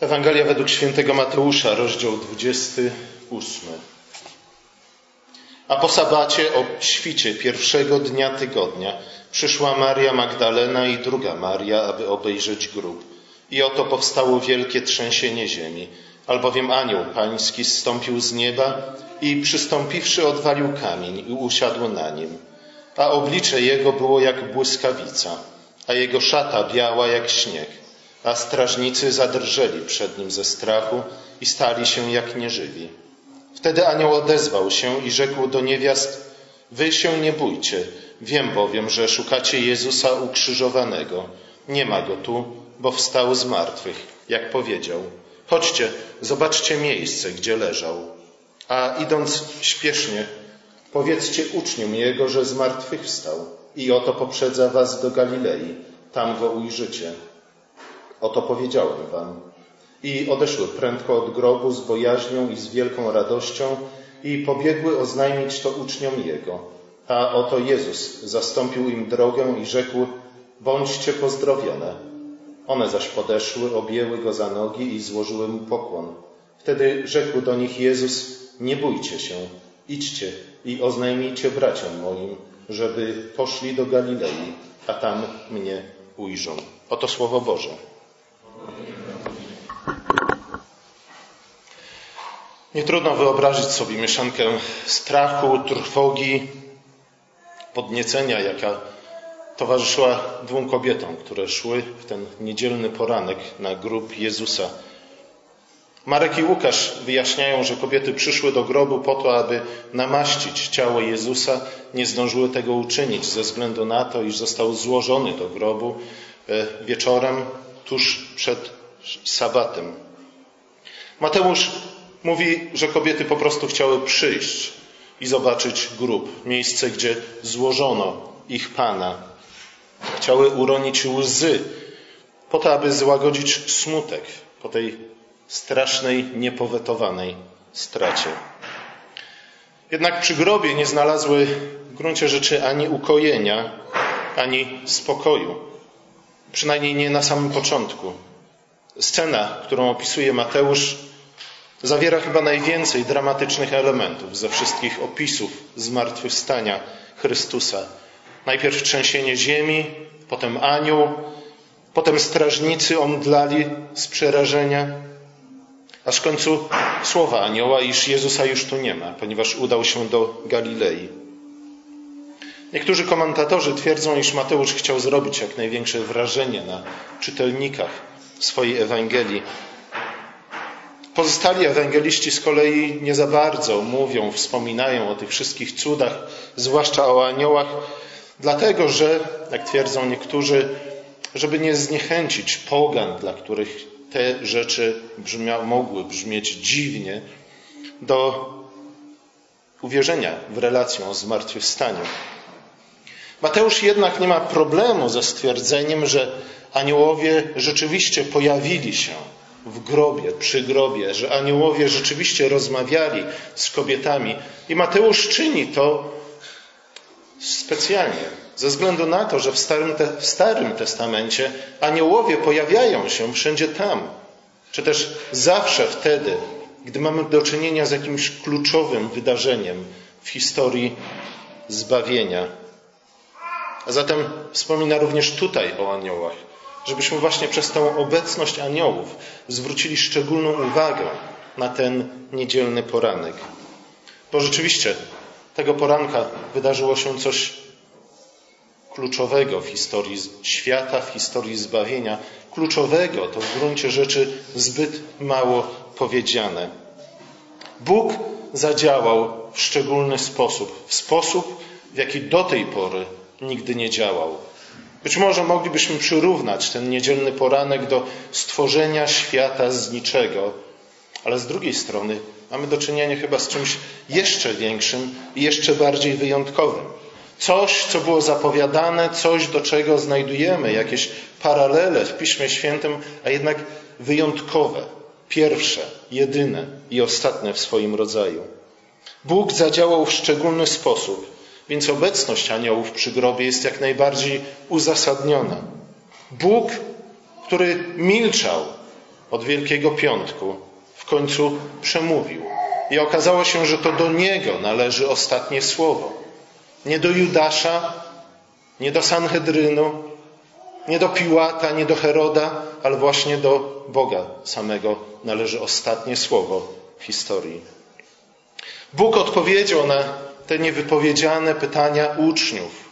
Ewangelia według świętego Mateusza, rozdział 28. A po sabacie o świcie pierwszego dnia tygodnia przyszła Maria Magdalena i druga Maria, aby obejrzeć grób. I oto powstało wielkie trzęsienie ziemi, albowiem anioł pański zstąpił z nieba i przystąpiwszy odwalił kamień i usiadł na nim. A oblicze jego było jak błyskawica, a jego szata biała jak śnieg a strażnicy zadrżeli przed nim ze strachu i stali się jak nieżywi. Wtedy anioł odezwał się i rzekł do niewiast, wy się nie bójcie, wiem bowiem, że szukacie Jezusa ukrzyżowanego. Nie ma go tu, bo wstał z martwych, jak powiedział. Chodźcie, zobaczcie miejsce, gdzie leżał. A idąc śpiesznie, powiedzcie uczniom Jego, że z martwych wstał i oto poprzedza was do Galilei, tam go ujrzycie. Oto powiedziałem wam. I odeszły prędko od grobu z bojaźnią i z wielką radością i pobiegły oznajmić to uczniom Jego. A oto Jezus zastąpił im drogę i rzekł, bądźcie pozdrowione. One zaś podeszły, objęły Go za nogi i złożyły Mu pokłon. Wtedy rzekł do nich Jezus, nie bójcie się, idźcie i oznajmijcie braciom moim, żeby poszli do Galilei, a tam mnie ujrzą. Oto Słowo Boże. Nie trudno wyobrazić sobie mieszankę strachu, trwogi, podniecenia, jaka towarzyszyła dwóm kobietom, które szły w ten niedzielny poranek na grób Jezusa. Marek i Łukasz wyjaśniają, że kobiety przyszły do grobu po to, aby namaścić ciało Jezusa. Nie zdążyły tego uczynić ze względu na to, iż został złożony do grobu e, wieczorem tuż przed sabatem. Mateusz mówi, że kobiety po prostu chciały przyjść i zobaczyć grób, miejsce, gdzie złożono ich Pana. Chciały uronić łzy po to, aby złagodzić smutek po tej strasznej, niepowetowanej stracie. Jednak przy grobie nie znalazły w gruncie rzeczy ani ukojenia, ani spokoju. Przynajmniej nie na samym początku. Scena, którą opisuje Mateusz, zawiera chyba najwięcej dramatycznych elementów ze wszystkich opisów zmartwychwstania Chrystusa. Najpierw trzęsienie ziemi, potem anioł, potem strażnicy omdlali z przerażenia, aż w końcu słowa anioła, iż Jezusa już tu nie ma, ponieważ udał się do Galilei. Niektórzy komentatorzy twierdzą, iż Mateusz chciał zrobić jak największe wrażenie na czytelnikach swojej Ewangelii. Pozostali ewangeliści z kolei nie za bardzo mówią, wspominają o tych wszystkich cudach, zwłaszcza o aniołach, dlatego że, jak twierdzą niektórzy, żeby nie zniechęcić pogan, dla których te rzeczy brzmia, mogły brzmieć dziwnie, do uwierzenia w relację o zmartwychwstaniu. Mateusz jednak nie ma problemu ze stwierdzeniem, że aniołowie rzeczywiście pojawili się w grobie, przy grobie, że aniołowie rzeczywiście rozmawiali z kobietami. I Mateusz czyni to specjalnie, ze względu na to, że w Starym, w Starym Testamencie aniołowie pojawiają się wszędzie tam, czy też zawsze wtedy, gdy mamy do czynienia z jakimś kluczowym wydarzeniem w historii zbawienia. A zatem wspomina również tutaj o aniołach, żebyśmy właśnie przez tą obecność aniołów zwrócili szczególną uwagę na ten niedzielny poranek. Bo rzeczywiście tego poranka wydarzyło się coś kluczowego w historii świata, w historii zbawienia. Kluczowego to w gruncie rzeczy zbyt mało powiedziane. Bóg zadziałał w szczególny sposób, w sposób, w jaki do tej pory nigdy nie działał. Być może moglibyśmy przyrównać ten niedzielny poranek do stworzenia świata z niczego, ale z drugiej strony mamy do czynienia chyba z czymś jeszcze większym i jeszcze bardziej wyjątkowym. Coś, co było zapowiadane, coś, do czego znajdujemy jakieś paralele w Piśmie Świętym, a jednak wyjątkowe, pierwsze, jedyne i ostatnie w swoim rodzaju. Bóg zadziałał w szczególny sposób więc obecność aniołów przy grobie jest jak najbardziej uzasadniona. Bóg, który milczał od Wielkiego Piątku w końcu przemówił. I okazało się, że to do niego należy ostatnie słowo. Nie do Judasza, nie do Sanhedrynu, nie do Piłata, nie do Heroda, ale właśnie do Boga samego należy ostatnie słowo w historii. Bóg odpowiedział na te niewypowiedziane pytania uczniów,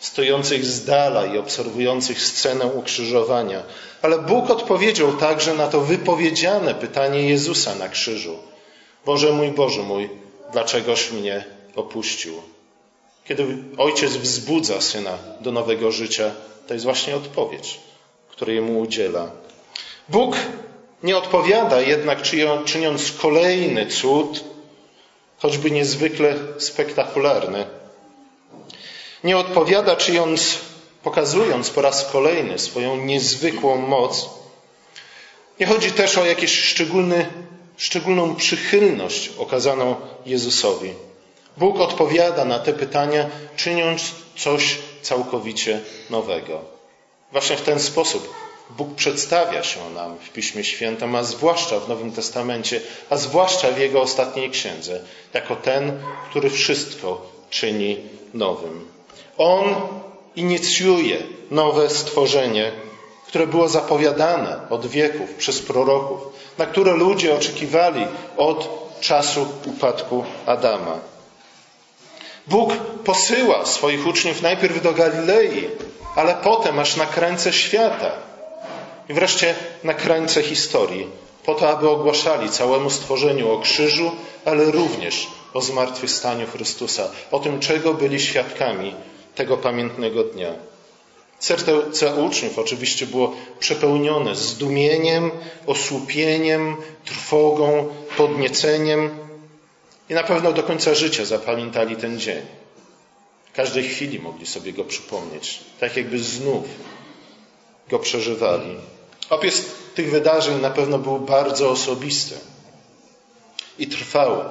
stojących z dala i obserwujących scenę ukrzyżowania. Ale Bóg odpowiedział także na to wypowiedziane pytanie Jezusa na krzyżu. Boże mój, Boże mój, dlaczegoś mnie opuścił? Kiedy ojciec wzbudza syna do nowego życia, to jest właśnie odpowiedź, której mu udziela. Bóg nie odpowiada jednak, czyniąc kolejny cud, choćby niezwykle spektakularny. Nie odpowiada, czyniąc, pokazując po raz kolejny swoją niezwykłą moc. Nie chodzi też o szczególny, szczególną przychylność okazaną Jezusowi. Bóg odpowiada na te pytania, czyniąc coś całkowicie nowego. Właśnie w ten sposób Bóg przedstawia się nam w Piśmie Świętym, a zwłaszcza w Nowym Testamencie, a zwłaszcza w Jego ostatniej księdze, jako ten, który wszystko czyni nowym. On inicjuje nowe stworzenie, które było zapowiadane od wieków przez proroków, na które ludzie oczekiwali od czasu upadku Adama. Bóg posyła swoich uczniów najpierw do Galilei, ale potem aż na krańce świata i wreszcie na krańce historii, po to, aby ogłaszali całemu stworzeniu o krzyżu, ale również o zmartwychwstaniu Chrystusa, o tym, czego byli świadkami tego pamiętnego dnia. Serce uczniów oczywiście było przepełnione zdumieniem, osłupieniem, trwogą, podnieceniem i na pewno do końca życia zapamiętali ten dzień. W każdej chwili mogli sobie go przypomnieć, tak jakby znów go przeżywali. Opis tych wydarzeń na pewno był bardzo osobisty i trwały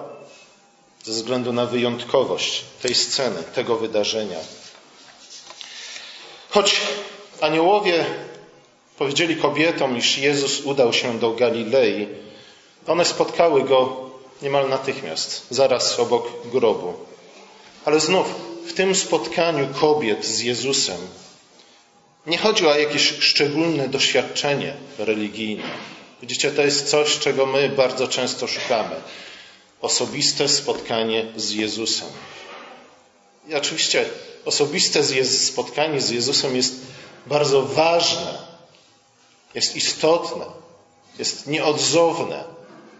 ze względu na wyjątkowość tej sceny, tego wydarzenia. Choć aniołowie powiedzieli kobietom, iż Jezus udał się do Galilei, one spotkały go niemal natychmiast, zaraz obok grobu. Ale znów w tym spotkaniu kobiet z Jezusem nie chodzi o jakieś szczególne doświadczenie religijne. Widzicie, to jest coś, czego my bardzo często szukamy. Osobiste spotkanie z Jezusem. I oczywiście osobiste spotkanie z Jezusem jest bardzo ważne, jest istotne, jest nieodzowne,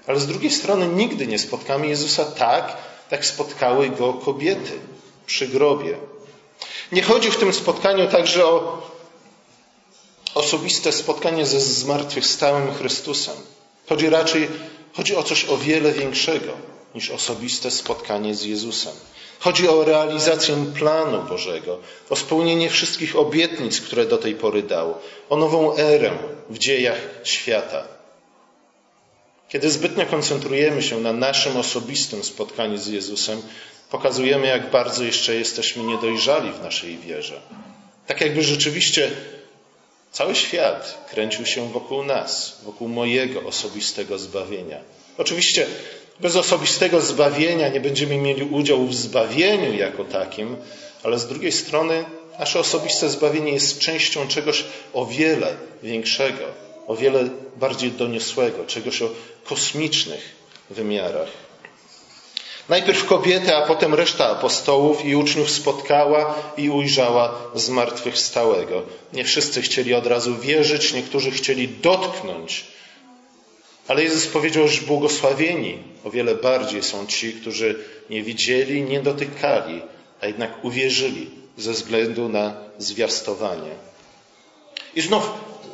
ale z drugiej strony nigdy nie spotkamy Jezusa tak, jak spotkały go kobiety przy grobie. Nie chodzi w tym spotkaniu także o osobiste spotkanie ze zmartwychwstałym Chrystusem. Chodzi raczej chodzi o coś o wiele większego niż osobiste spotkanie z Jezusem. Chodzi o realizację planu Bożego, o spełnienie wszystkich obietnic, które do tej pory dał, o nową erę w dziejach świata. Kiedy zbytnio koncentrujemy się na naszym osobistym spotkaniu z Jezusem, pokazujemy, jak bardzo jeszcze jesteśmy niedojrzali w naszej wierze. Tak jakby rzeczywiście cały świat kręcił się wokół nas, wokół mojego osobistego zbawienia. Oczywiście bez osobistego zbawienia nie będziemy mieli udziału w zbawieniu jako takim, ale z drugiej strony nasze osobiste zbawienie jest częścią czegoś o wiele większego, o wiele bardziej doniosłego, czegoś o kosmicznych wymiarach. Najpierw kobietę, a potem reszta apostołów i uczniów spotkała i ujrzała zmartwychwstałego. Nie wszyscy chcieli od razu wierzyć, niektórzy chcieli dotknąć. Ale Jezus powiedział, że błogosławieni o wiele bardziej są ci, którzy nie widzieli, nie dotykali, a jednak uwierzyli ze względu na zwiastowanie. I znów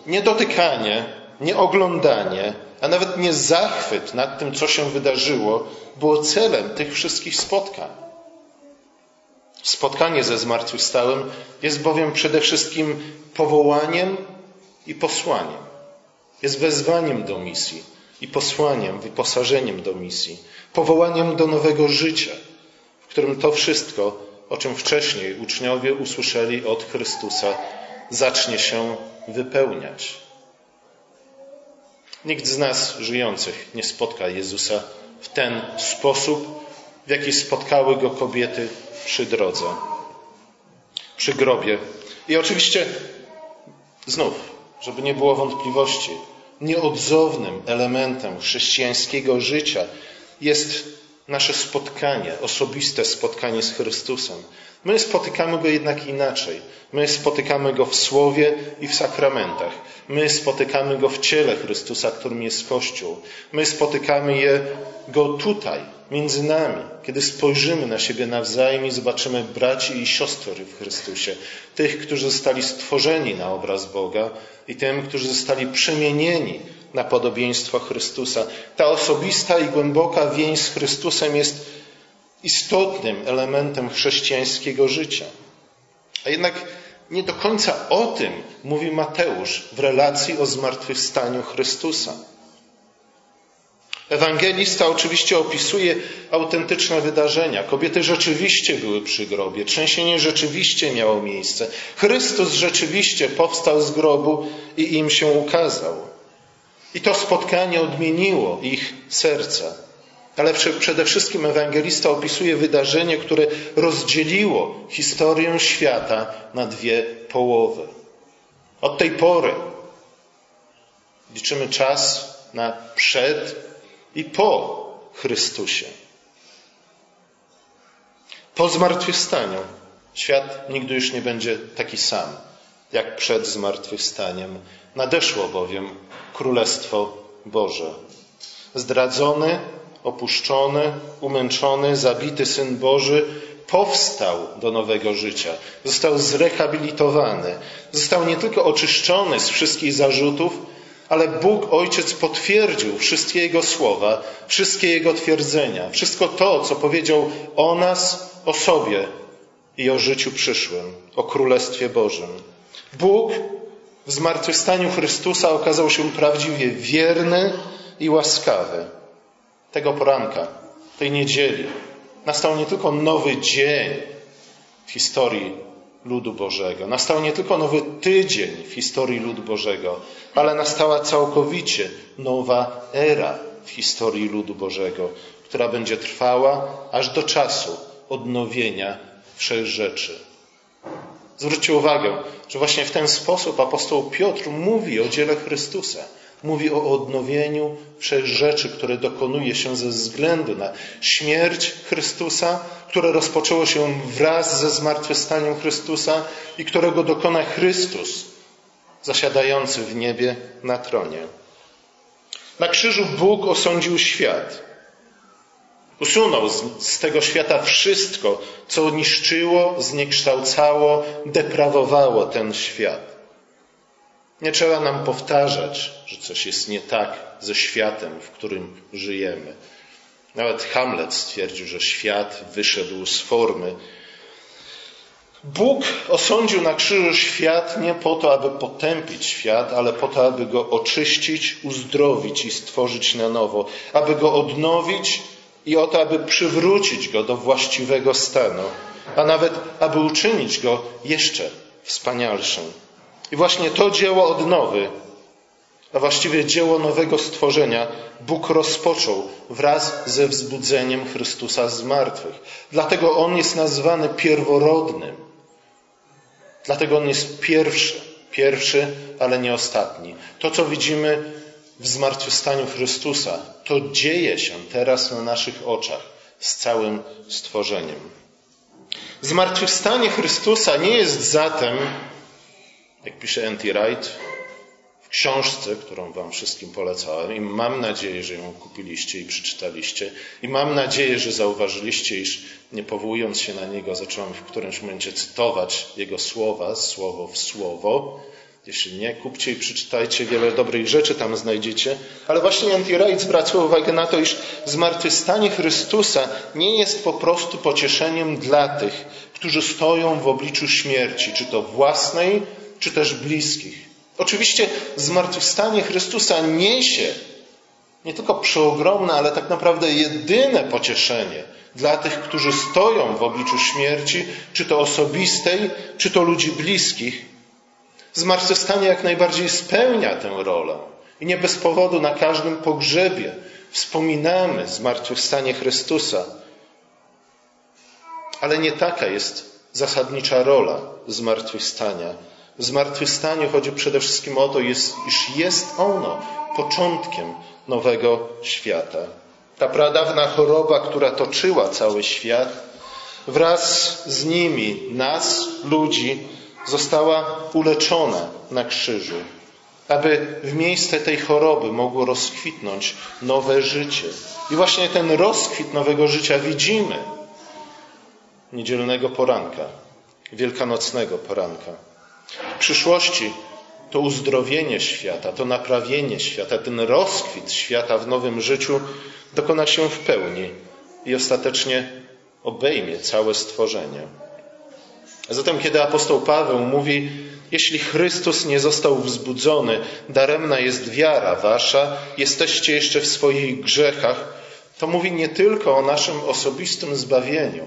nie dotykanie, nie oglądanie, a nawet nie zachwyt nad tym, co się wydarzyło, było celem tych wszystkich spotkań. Spotkanie ze zmartwychwstałym jest bowiem przede wszystkim powołaniem i posłaniem. Jest wezwaniem do misji i posłaniem, wyposażeniem do misji, powołaniem do nowego życia, w którym to wszystko, o czym wcześniej uczniowie usłyszeli od Chrystusa, zacznie się wypełniać. Nikt z nas żyjących nie spotka Jezusa w ten sposób, w jaki spotkały go kobiety przy drodze, przy grobie. I oczywiście znów, żeby nie było wątpliwości, nieodzownym elementem chrześcijańskiego życia jest nasze spotkanie, osobiste spotkanie z Chrystusem. My spotykamy Go jednak inaczej. My spotykamy Go w Słowie i w sakramentach. My spotykamy Go w ciele Chrystusa, którym jest Kościół. My spotykamy je, Go tutaj, między nami, kiedy spojrzymy na siebie nawzajem i zobaczymy braci i siostry w Chrystusie, tych, którzy zostali stworzeni na obraz Boga i tym, którzy zostali przemienieni na podobieństwo Chrystusa. Ta osobista i głęboka więź z Chrystusem jest istotnym elementem chrześcijańskiego życia. A jednak nie do końca o tym mówi Mateusz w relacji o zmartwychwstaniu Chrystusa. Ewangelista oczywiście opisuje autentyczne wydarzenia. Kobiety rzeczywiście były przy grobie, trzęsienie rzeczywiście miało miejsce. Chrystus rzeczywiście powstał z grobu i im się ukazał. I to spotkanie odmieniło ich serca. Ale przede wszystkim ewangelista opisuje wydarzenie, które rozdzieliło historię świata na dwie połowy. Od tej pory liczymy czas na przed i po Chrystusie. Po zmartwychwstaniu świat nigdy już nie będzie taki sam, jak przed zmartwychwstaniem. Nadeszło bowiem Królestwo Boże. Zdradzony, opuszczony, umęczony, zabity Syn Boży powstał do nowego życia, został zrehabilitowany, został nie tylko oczyszczony z wszystkich zarzutów, ale Bóg Ojciec potwierdził wszystkie Jego słowa, wszystkie Jego twierdzenia, wszystko to, co powiedział o nas, o sobie i o życiu przyszłym, o Królestwie Bożym. Bóg w zmartwychwstaniu Chrystusa okazał się prawdziwie wierny i łaskawy. Tego poranka, tej niedzieli, nastał nie tylko nowy dzień w historii ludu Bożego. Nastał nie tylko nowy tydzień w historii ludu Bożego, ale nastała całkowicie nowa era w historii ludu Bożego, która będzie trwała aż do czasu odnowienia wszech rzeczy. Zwróćcie uwagę, że właśnie w ten sposób apostoł Piotr mówi o dziele Chrystusa. Mówi o odnowieniu rzeczy, które dokonuje się ze względu na śmierć Chrystusa, które rozpoczęło się wraz ze zmartwychwstaniem Chrystusa i którego dokona Chrystus, zasiadający w niebie na tronie. Na krzyżu Bóg osądził świat. Usunął z, z, tego świata wszystko, co niszczyło, zniekształcało, deprawowało ten świat. Nie trzeba nam powtarzać, że coś jest nie tak ze światem, w którym żyjemy. Nawet Hamlet stwierdził, że świat wyszedł z formy. Bóg osądził na krzyżu świat nie po to, aby potępić świat, ale po to, aby go oczyścić, uzdrowić i stworzyć na nowo, aby go odnowić i o to, aby przywrócić go do właściwego stanu, a nawet aby uczynić go jeszcze wspanialszym. I właśnie to dzieło odnowy, a właściwie dzieło nowego stworzenia, Bóg rozpoczął wraz ze wzbudzeniem Chrystusa z martwych. Dlatego On jest nazwany pierworodnym. Dlatego On jest pierwszy. Pierwszy, ale nie ostatni. To, co widzimy w zmartwychwstaniu Chrystusa, to dzieje się teraz na naszych oczach z całym stworzeniem. Zmartwychwstanie Chrystusa nie jest zatem jak pisze N.T. Wright w książce, którą Wam wszystkim polecałem i mam nadzieję, że ją kupiliście i przeczytaliście i mam nadzieję, że zauważyliście, iż nie powołując się na niego, zacząłem w którymś momencie cytować jego słowa, słowo w słowo. Jeśli nie, kupcie i przeczytajcie, wiele dobrych rzeczy tam znajdziecie. Ale właśnie N.T. Wright zwraca uwagę na to, iż zmartwychwstanie Chrystusa nie jest po prostu pocieszeniem dla tych, którzy stoją w obliczu śmierci, czy to własnej, czy też bliskich. Oczywiście zmartwychwstanie Chrystusa niesie nie tylko przeogromne, ale tak naprawdę jedyne pocieszenie dla tych, którzy stoją w obliczu śmierci, czy to osobistej, czy to ludzi bliskich. Zmartwychwstanie jak najbardziej spełnia tę rolę. I nie bez powodu na każdym pogrzebie wspominamy zmartwychwstanie Chrystusa. Ale nie taka jest zasadnicza rola zmartwychwstania. W zmartwychwstaniu chodzi przede wszystkim o to, iż jest ono początkiem nowego świata. Ta pradawna choroba, która toczyła cały świat, wraz z nimi, nas, ludzi, została uleczona na krzyżu, aby w miejsce tej choroby mogło rozkwitnąć nowe życie. I właśnie ten rozkwit nowego życia widzimy niedzielnego poranka, wielkanocnego poranka. W przyszłości to uzdrowienie świata, to naprawienie świata, ten rozkwit świata w nowym życiu dokona się w pełni i ostatecznie obejmie całe stworzenie. Zatem, kiedy apostoł Paweł mówi, jeśli Chrystus nie został wzbudzony, daremna jest wiara wasza, jesteście jeszcze w swoich grzechach, to mówi nie tylko o naszym osobistym zbawieniu.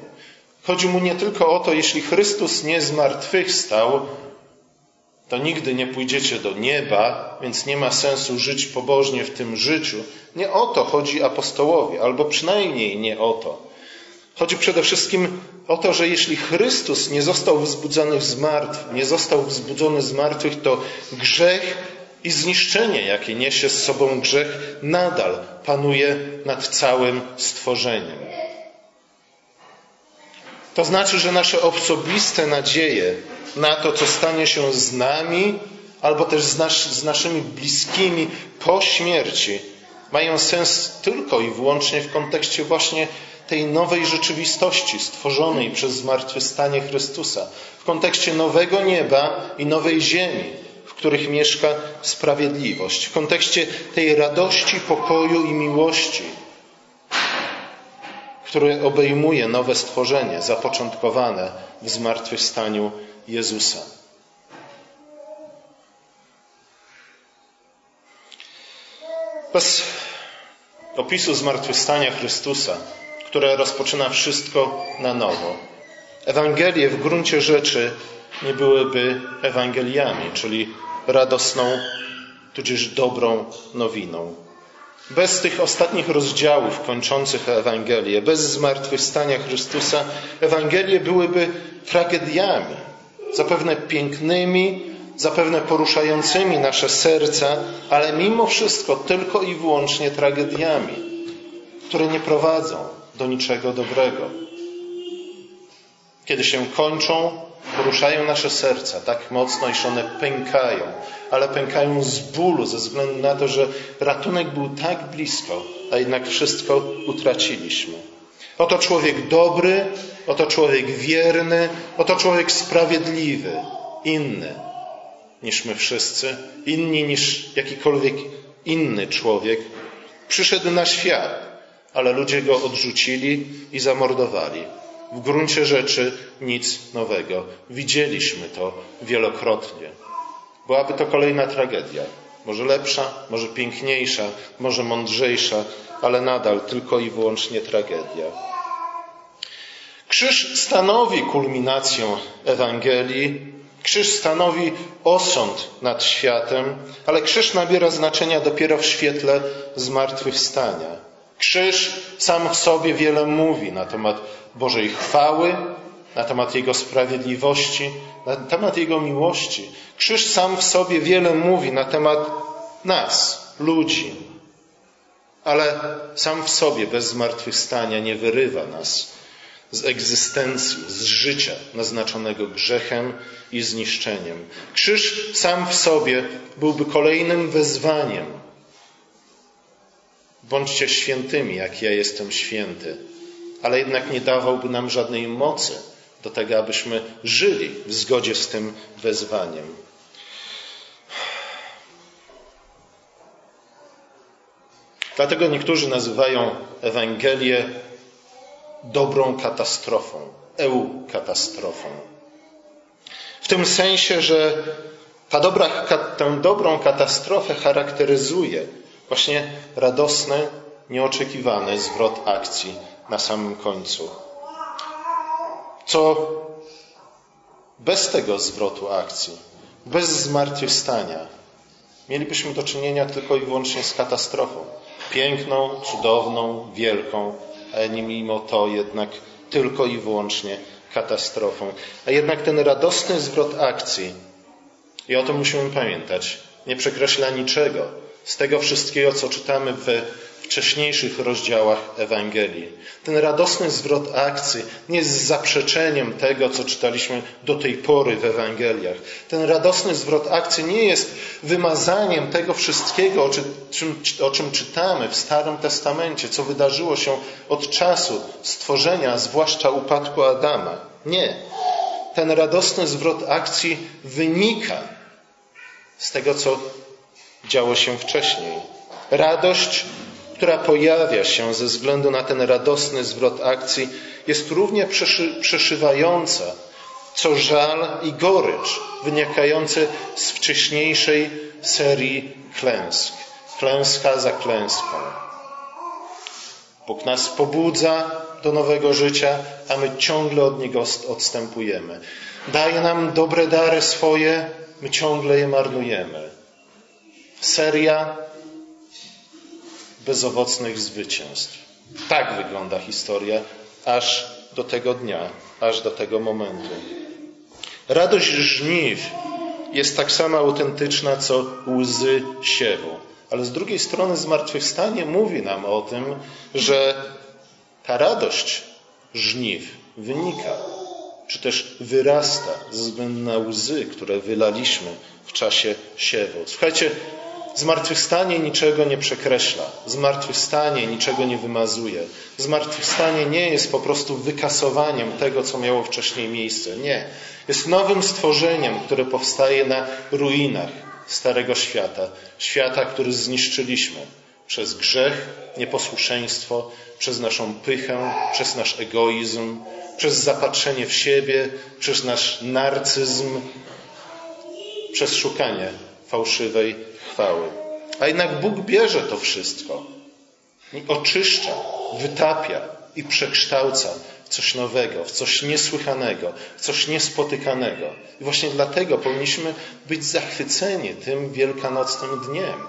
Chodzi mu nie tylko o to, jeśli Chrystus nie zmartwychwstał, to nigdy nie pójdziecie do nieba, więc nie ma sensu żyć pobożnie w tym życiu. Nie o to chodzi apostołowi, albo przynajmniej nie o to. Chodzi przede wszystkim o to, że jeśli Chrystus nie został wzbudzony z martwych, nie został wzbudzony z martwych, to grzech i zniszczenie, jakie niesie z sobą grzech, nadal panuje nad całym stworzeniem. To znaczy, że nasze osobiste nadzieje na to, co stanie się z nami, albo też z, nas, z naszymi bliskimi po śmierci, mają sens tylko i wyłącznie w kontekście właśnie tej nowej rzeczywistości stworzonej przez zmartwychwstanie Chrystusa, w kontekście nowego nieba i nowej ziemi, w których mieszka sprawiedliwość, w kontekście tej radości, pokoju i miłości, które obejmuje nowe stworzenie zapoczątkowane w zmartwychwstaniu Jezusa. Bez opisu zmartwychwstania Chrystusa które rozpoczyna wszystko na nowo. Ewangelie w gruncie rzeczy nie byłyby Ewangeliami, czyli radosną, tudzież dobrą nowiną. Bez tych ostatnich rozdziałów kończących Ewangelię, bez zmartwychwstania Chrystusa, Ewangelie byłyby tragediami, zapewne pięknymi, zapewne poruszającymi nasze serca, ale mimo wszystko tylko i wyłącznie tragediami, które nie prowadzą do niczego dobrego. Kiedy się kończą, poruszają nasze serca tak mocno, iż one pękają, ale pękają z bólu ze względu na to, że ratunek był tak blisko, a jednak wszystko utraciliśmy. Oto człowiek dobry, oto człowiek wierny, oto człowiek sprawiedliwy, inny niż my wszyscy, inni niż jakikolwiek inny człowiek, przyszedł na świat ale ludzie go odrzucili i zamordowali. W gruncie rzeczy nic nowego. Widzieliśmy to wielokrotnie. Byłaby to kolejna tragedia. Może lepsza, może piękniejsza, może mądrzejsza, ale nadal tylko i wyłącznie tragedia. Krzyż stanowi kulminację Ewangelii, krzyż stanowi osąd nad światem, ale krzyż nabiera znaczenia dopiero w świetle zmartwychwstania. Krzyż sam w sobie wiele mówi na temat Bożej chwały, na temat Jego sprawiedliwości, na temat Jego miłości. Krzyż sam w sobie wiele mówi na temat nas, ludzi, ale sam w sobie bez zmartwychwstania nie wyrywa nas z egzystencji, z życia naznaczonego grzechem i zniszczeniem. Krzyż sam w sobie byłby kolejnym wezwaniem Bądźcie świętymi, jak ja jestem święty. Ale jednak nie dawałby nam żadnej mocy do tego, abyśmy żyli w zgodzie z tym wezwaniem. Dlatego niektórzy nazywają Ewangelię dobrą katastrofą, EU katastrofą. W tym sensie, że ta dobra, tę dobrą katastrofę charakteryzuje Właśnie radosny, nieoczekiwany zwrot akcji na samym końcu. Co bez tego zwrotu akcji, bez zmartwychwstania, mielibyśmy do czynienia tylko i wyłącznie z katastrofą. Piękną, cudowną, wielką, a mimo to jednak tylko i wyłącznie katastrofą. A jednak ten radosny zwrot akcji, i o tym musimy pamiętać, nie przekreśla niczego z tego wszystkiego, co czytamy we wcześniejszych rozdziałach Ewangelii. Ten radosny zwrot akcji nie jest zaprzeczeniem tego, co czytaliśmy do tej pory w Ewangeliach. Ten radosny zwrot akcji nie jest wymazaniem tego wszystkiego, o czym, o czym czytamy w Starym Testamencie, co wydarzyło się od czasu stworzenia, zwłaszcza upadku Adama. Nie. Ten radosny zwrot akcji wynika z tego, co działo się wcześniej. Radość która pojawia się ze względu na ten radosny zwrot akcji, jest równie przeszywająca, co żal i gorycz wynikające z wcześniejszej serii klęsk. Klęska za klęską. Bóg nas pobudza do nowego życia, a my ciągle od Niego odstępujemy. Daje nam dobre dary swoje, my ciągle je marnujemy. Seria bezowocnych zwycięstw. Tak wygląda historia aż do tego dnia, aż do tego momentu. Radość żniw jest tak samo autentyczna, co łzy siewu. Ale z drugiej strony zmartwychwstanie mówi nam o tym, że ta radość żniw wynika, czy też wyrasta ze względu na łzy, które wylaliśmy w czasie siewu. Słuchajcie, Zmartwychwstanie niczego nie przekreśla. Zmartwychwstanie niczego nie wymazuje. Zmartwychwstanie nie jest po prostu wykasowaniem tego, co miało wcześniej miejsce. Nie. Jest nowym stworzeniem, które powstaje na ruinach Starego Świata. Świata, który zniszczyliśmy przez grzech, nieposłuszeństwo, przez naszą pychę, przez nasz egoizm, przez zapatrzenie w siebie, przez nasz narcyzm, przez szukanie fałszywej chwały. A jednak Bóg bierze to wszystko i oczyszcza, wytapia i przekształca w coś nowego, w coś niesłychanego, w coś niespotykanego. I właśnie dlatego powinniśmy być zachwyceni tym wielkanocnym dniem.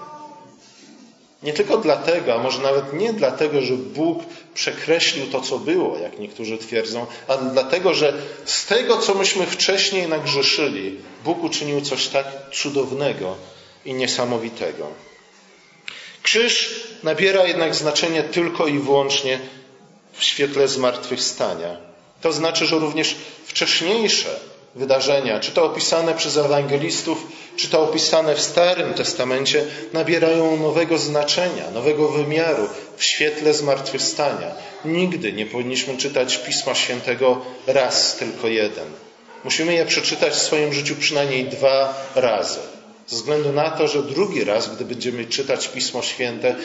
Nie tylko dlatego, a może nawet nie dlatego, że Bóg przekreślił to, co było, jak niektórzy twierdzą, ale dlatego, że z tego, co myśmy wcześniej nagrzeszyli, Bóg uczynił coś tak cudownego i niesamowitego. Krzyż nabiera jednak znaczenie tylko i wyłącznie w świetle zmartwychwstania. To znaczy, że również wcześniejsze wydarzenia, czy to opisane przez ewangelistów, czy to opisane w Starym Testamencie, nabierają nowego znaczenia, nowego wymiaru w świetle zmartwychwstania. Nigdy nie powinniśmy czytać Pisma Świętego raz, tylko jeden. Musimy je przeczytać w swoim życiu przynajmniej dwa razy. Ze względu na to, że drugi raz, gdy będziemy czytać Pismo Święte,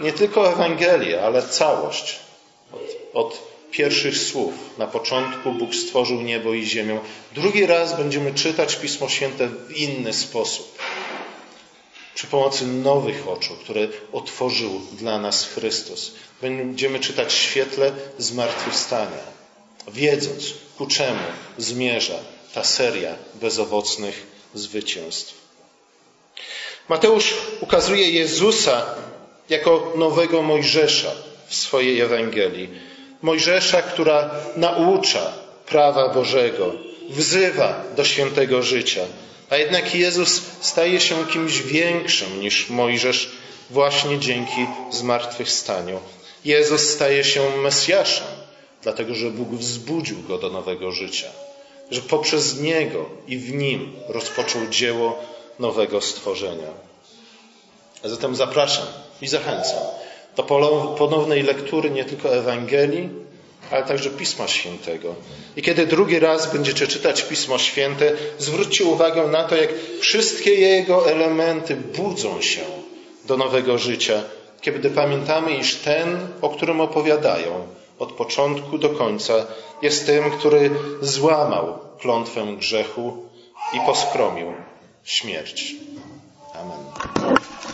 nie tylko Ewangelię, ale całość, od, od pierwszych słów. Na początku Bóg stworzył niebo i ziemię. Drugi raz będziemy czytać Pismo Święte w inny sposób. Przy pomocy nowych oczu, które otworzył dla nas Chrystus. Będziemy czytać w świetle zmartwychwstania, wiedząc, ku czemu zmierza ta seria bezowocnych zwycięstw. Mateusz ukazuje Jezusa jako nowego Mojżesza w swojej Ewangelii. Mojżesza, która naucza prawa Bożego, wzywa do świętego życia. A jednak Jezus staje się kimś większym niż Mojżesz właśnie dzięki zmartwychwstaniu. Jezus staje się Mesjaszem, dlatego że Bóg wzbudził go do nowego życia, że poprzez niego i w nim rozpoczął dzieło nowego stworzenia. A zatem zapraszam i zachęcam do ponownej lektury nie tylko Ewangelii, ale także Pisma Świętego. I kiedy drugi raz będziecie czytać Pismo Święte, zwróćcie uwagę na to, jak wszystkie jego elementy budzą się do nowego życia, kiedy pamiętamy, iż ten, o którym opowiadają, od początku do końca, jest tym, który złamał klątwę grzechu i poskromił śmierć. Amen.